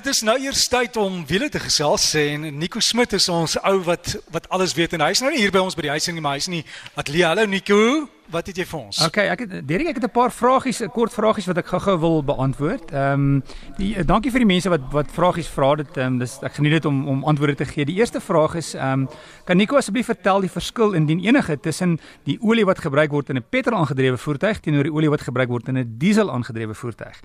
dit is nou eers tyd om wiele te gesels en Nico Smit is ons ou wat wat alles weet en hy's nou nie hier by ons by die huis nie, maar hy's nie ateljee. Hallo Nico. Wat het jy vir ons? Okay, ek het Derek, ek het 'n paar vragies, kort vragies wat ek gou-gou wil beantwoord. Ehm um, die eh, dankie vir die mense wat wat vragies vra dit ehm um, dis ek geniet dit om om antwoorde te gee. Die eerste vraag is ehm um, kan Nico asseblief vertel die verskil indien enige tussen die olie wat gebruik word in 'n petrol aangedrewe voertuig teenoor die olie wat gebruik word in 'n diesel aangedrewe voertuig.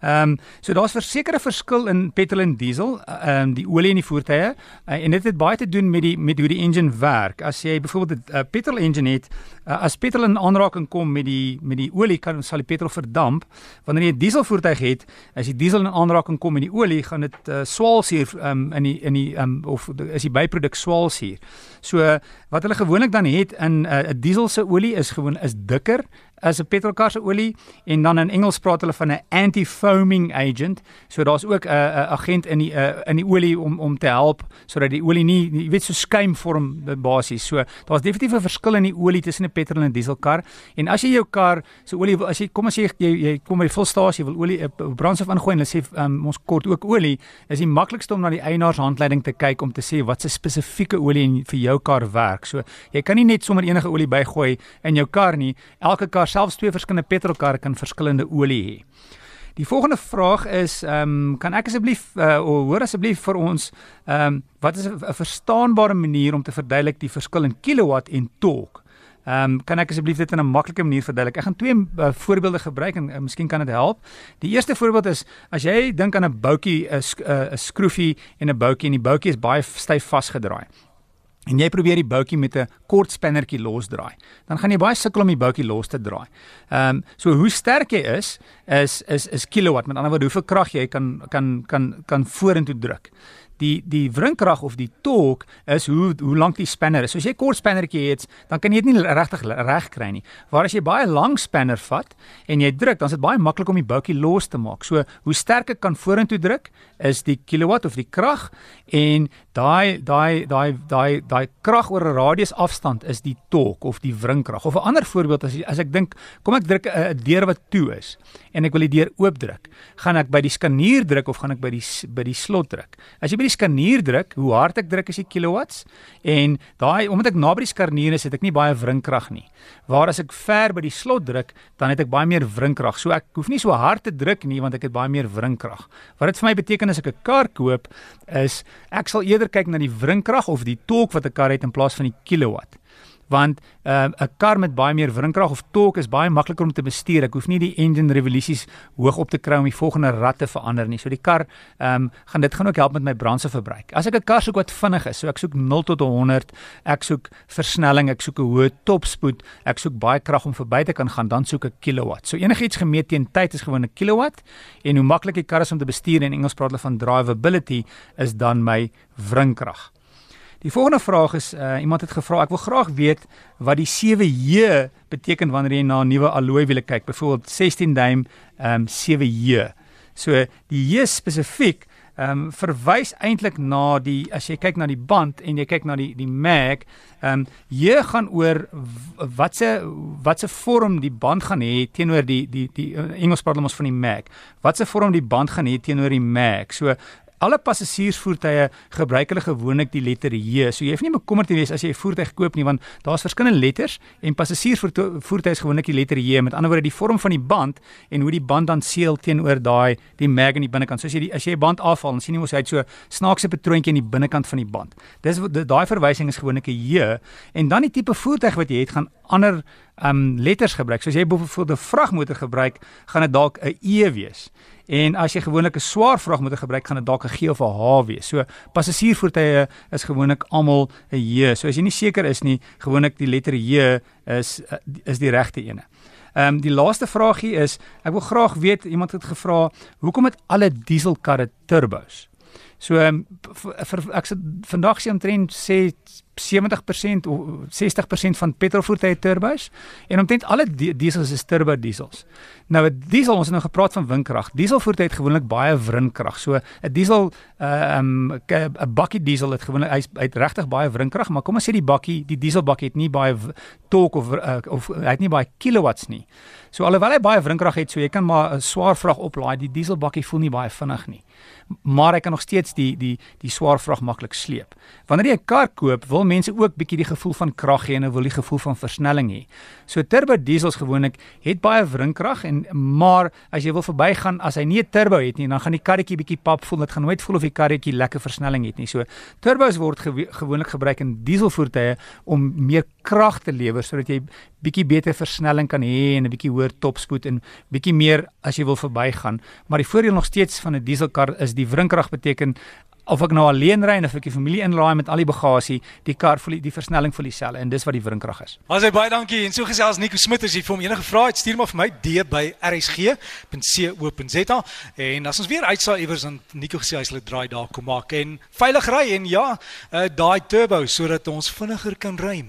Ehm um, so daar's versekerde verskil in petrol en diesel, ehm um, die olie in die voertuie uh, en dit het baie te doen met die met hoe die engine werk. As jy byvoorbeeld 'n uh, petrol engine het, uh, as petrol in aanraking kom met die met die olie kan sal die petrol verdamp. Wanneer jy 'n dieselvoertuig het, as die diesel in aanraking kom met die olie, gaan dit uh, swaalsuur um, in die in die um, of is die byproduk swaalsuur. So wat hulle gewoonlik dan het in 'n uh, diesel se olie is gewoon is dikker as 'n petrolkar se olie en dan in Engels praat hulle van 'n anti-foaming agent. So daar's ook 'n uh, agent in die uh, in die olie om om te help sodat die olie nie jy weet so skuim vorm basies. So daar's definitief 'n verskil in die olie tussen 'n petrol en dieselkar. En as jy jou kar se so olie as jy kom as jy jy, jy kom by volstasie wil olie uh, brandstof ingooi en hulle sê um, ons kort ook olie, is die maklikste om na die eienaarshandleiding te kyk om te sê wat se spesifieke olie vir jou kar werk. So jy kan nie net sommer enige olie bygooi in jou kar nie. Elke kar selfs twee verskillende petrolkarre kan verskillende olie hê. Die volgende vraag is ehm um, kan ek asseblief uh, hoor asseblief vir ons ehm um, wat is 'n verstaanbare manier om te verduidelik die verskil in kilowatt en torque? Ehm um, kan ek asseblief dit in 'n maklike manier verduidelik? Ek gaan twee uh, voorbeelde gebruik en uh, miskien kan dit help. Die eerste voorbeeld is as jy dink aan 'n boutjie, 'n 'n skroefie en 'n boutjie en die boutjie is baie styf vasgedraai en jy probeer die boutjie met 'n kort spannertjie losdraai, dan gaan jy baie sukkel om die boutjie los te draai. Ehm um, so hoe sterk jy is is is is kilowatt, met ander woorde hoeveel krag jy kan kan kan kan vorentoe druk die die wrinkrag of die torque is hoe hoe lank die spanner is. So as jy kort spannertjie het, dan kan jy dit nie regtig reg kry nie. Waar as jy baie lank spanner vat en jy druk, dan is dit baie maklik om die boutjie los te maak. So hoe sterk ek kan vorentoe druk is die kilowatt of die krag en daai daai daai daai daai krag oor 'n radius afstand is die torque of die wrinkrag. Of 'n ander voorbeeld as as ek dink, kom ek druk 'n deur wat toe is en ek wil die deur oop druk, gaan ek by die skanier druk of gaan ek by die by die slot druk? As jy by die skanier druk, hoe hard ek druk is die kilowatts en daai omdat ek naby die skanier is, het ek nie baie wrinkrag nie. Waar as ek ver by die slot druk, dan het ek baie meer wrinkrag. So ek hoef nie so hard te druk nie want ek het baie meer wrinkrag. Wat dit vir my beteken as ek 'n kar koop, is ek sal eerder kyk na die wrinkrag of die torque wat 'n kar het in plaas van die kilowatt want ehm, 'n uh, kar met baie meer wrinkrag of torque is baie makliker om te bestuur. Ek hoef nie die engine revolusies hoog op te kry om die volgende rad te verander nie. So die kar ehm um, gaan dit gaan ook help met my brandstofverbruik. As ek 'n kar soek wat vinnig is, so ek soek 0 tot 100, ek soek versnelling, ek soek 'n hoë topspoed, ek soek baie krag om verby te kan gaan, dan soek ek kilowatt. So enigiets gemeet teen tyd is gewoon 'n kilowatt en hoe maklik die kar is om te bestuur en in Engels praat hulle van drivability is dan my wrinkrag. Die volgende vraag is uh, iemand het gevra ek wil graag weet wat die 7J beteken wanneer jy na 'n nuwe alloy wiele kyk byvoorbeeld 16 duim um, 7J. So die J spesifiek ehm um, verwys eintlik na die as jy kyk na die band en jy kyk na die die mag ehm um, J gaan oor watse watse vorm die band gaan hê teenoor die die die Engels praat ons van die mag. Watse vorm die band gaan hê teenoor die mag. So Alle passasiersvoertuie gebruik hulle gewoonlik die letter J. So jy hoef nie bekommerd te wees as jy 'n voertuig koop nie want daar's verskillende letters en passasiersvoertuie is gewoonlik die letter J. Met ander woorde die vorm van die band en hoe die band dan seël teenoor daai die mag aan die binnekant. So as jy die, as jy 'n band afhaal, dan sien jy mos hy het so snaakse patroontjie aan die binnekant van die band. Dis daai verwysing is gewoonlik 'n J en dan die tipe voertuig wat jy het gaan ander um letters gebruik. So as jy byvoorbeeld 'n vragmotor gebruik, gaan dit dalk 'n E wees. En as jy gewoonlik 'n swaar vragmotor gebruik, gaan dit dalk 'n G of 'n H wees. So passasiersvoertuie is gewoonlik almal 'n J. So as jy nie seker is nie, gewoonlik die letter J is is die regte ene. Ehm um, die laaste vraagie is, ek wil graag weet, iemand het gevra, hoekom het alle dieselkarre turbos? So um, vir ek sê vandag sien omtrent sê 70% of 60% van petrolvoertuie turbos en omtrent alle diesels is turbo diesels. Nou 'n diesel ons het nou gepraat van windkrag. Dieselvoertuie het gewoonlik baie wrinkrag. So 'n diesel uh, um 'n bakkie diesel het gewoonlik hy het regtig baie wrinkrag, maar kom ons sê die bakkie, die dieselbakkie het nie baie torque of uh, of hy het nie baie kilowatts nie. So alhoewel hy baie wrinkrag het, so jy kan maar 'n swaar vrag oplaai, die dieselbakkie voel nie baie vinnig nie maar hy kan nog steeds die die die swaar vrag maklik sleep. Wanneer jy 'n kar koop, wil mense ook bietjie die gevoel van krag hê en hulle wil die gevoel van versnelling hê. So turbo diesels gewoonlik het baie wrinkrag en maar as jy wil verbygaan as hy nie 'n turbo het nie, dan gaan die karretjie bietjie pap voel. Dit gaan nooit voel of die karretjie lekker versnelling het nie. So turbos word gew gewoonlik gebruik in dieselvoertuie om meer krag te lewer sodat jy bietjie beter versnelling kan hê en 'n bietjie hoër topspoed en bietjie meer as jy wil verbygaan. Maar die voordeel nog steeds van 'n dieselkar is die wrinkrag beteken of ek nou alleen ry of ek die familie inlaai met al die bagasie, die kar voel die, die versnelling voel dieselfde en dis wat die wrinkrag is. As jy baie dankie en so gesels Nico Smit as jy vir hom enige vrae het, stuur maar vir my d by rsg.co.za en as ons weer uitsaai iewers dan Nico gesê hy sal dit draai daar kom maak en veilig ry en ja, uh, daai turbo sodat ons vinniger kan ry.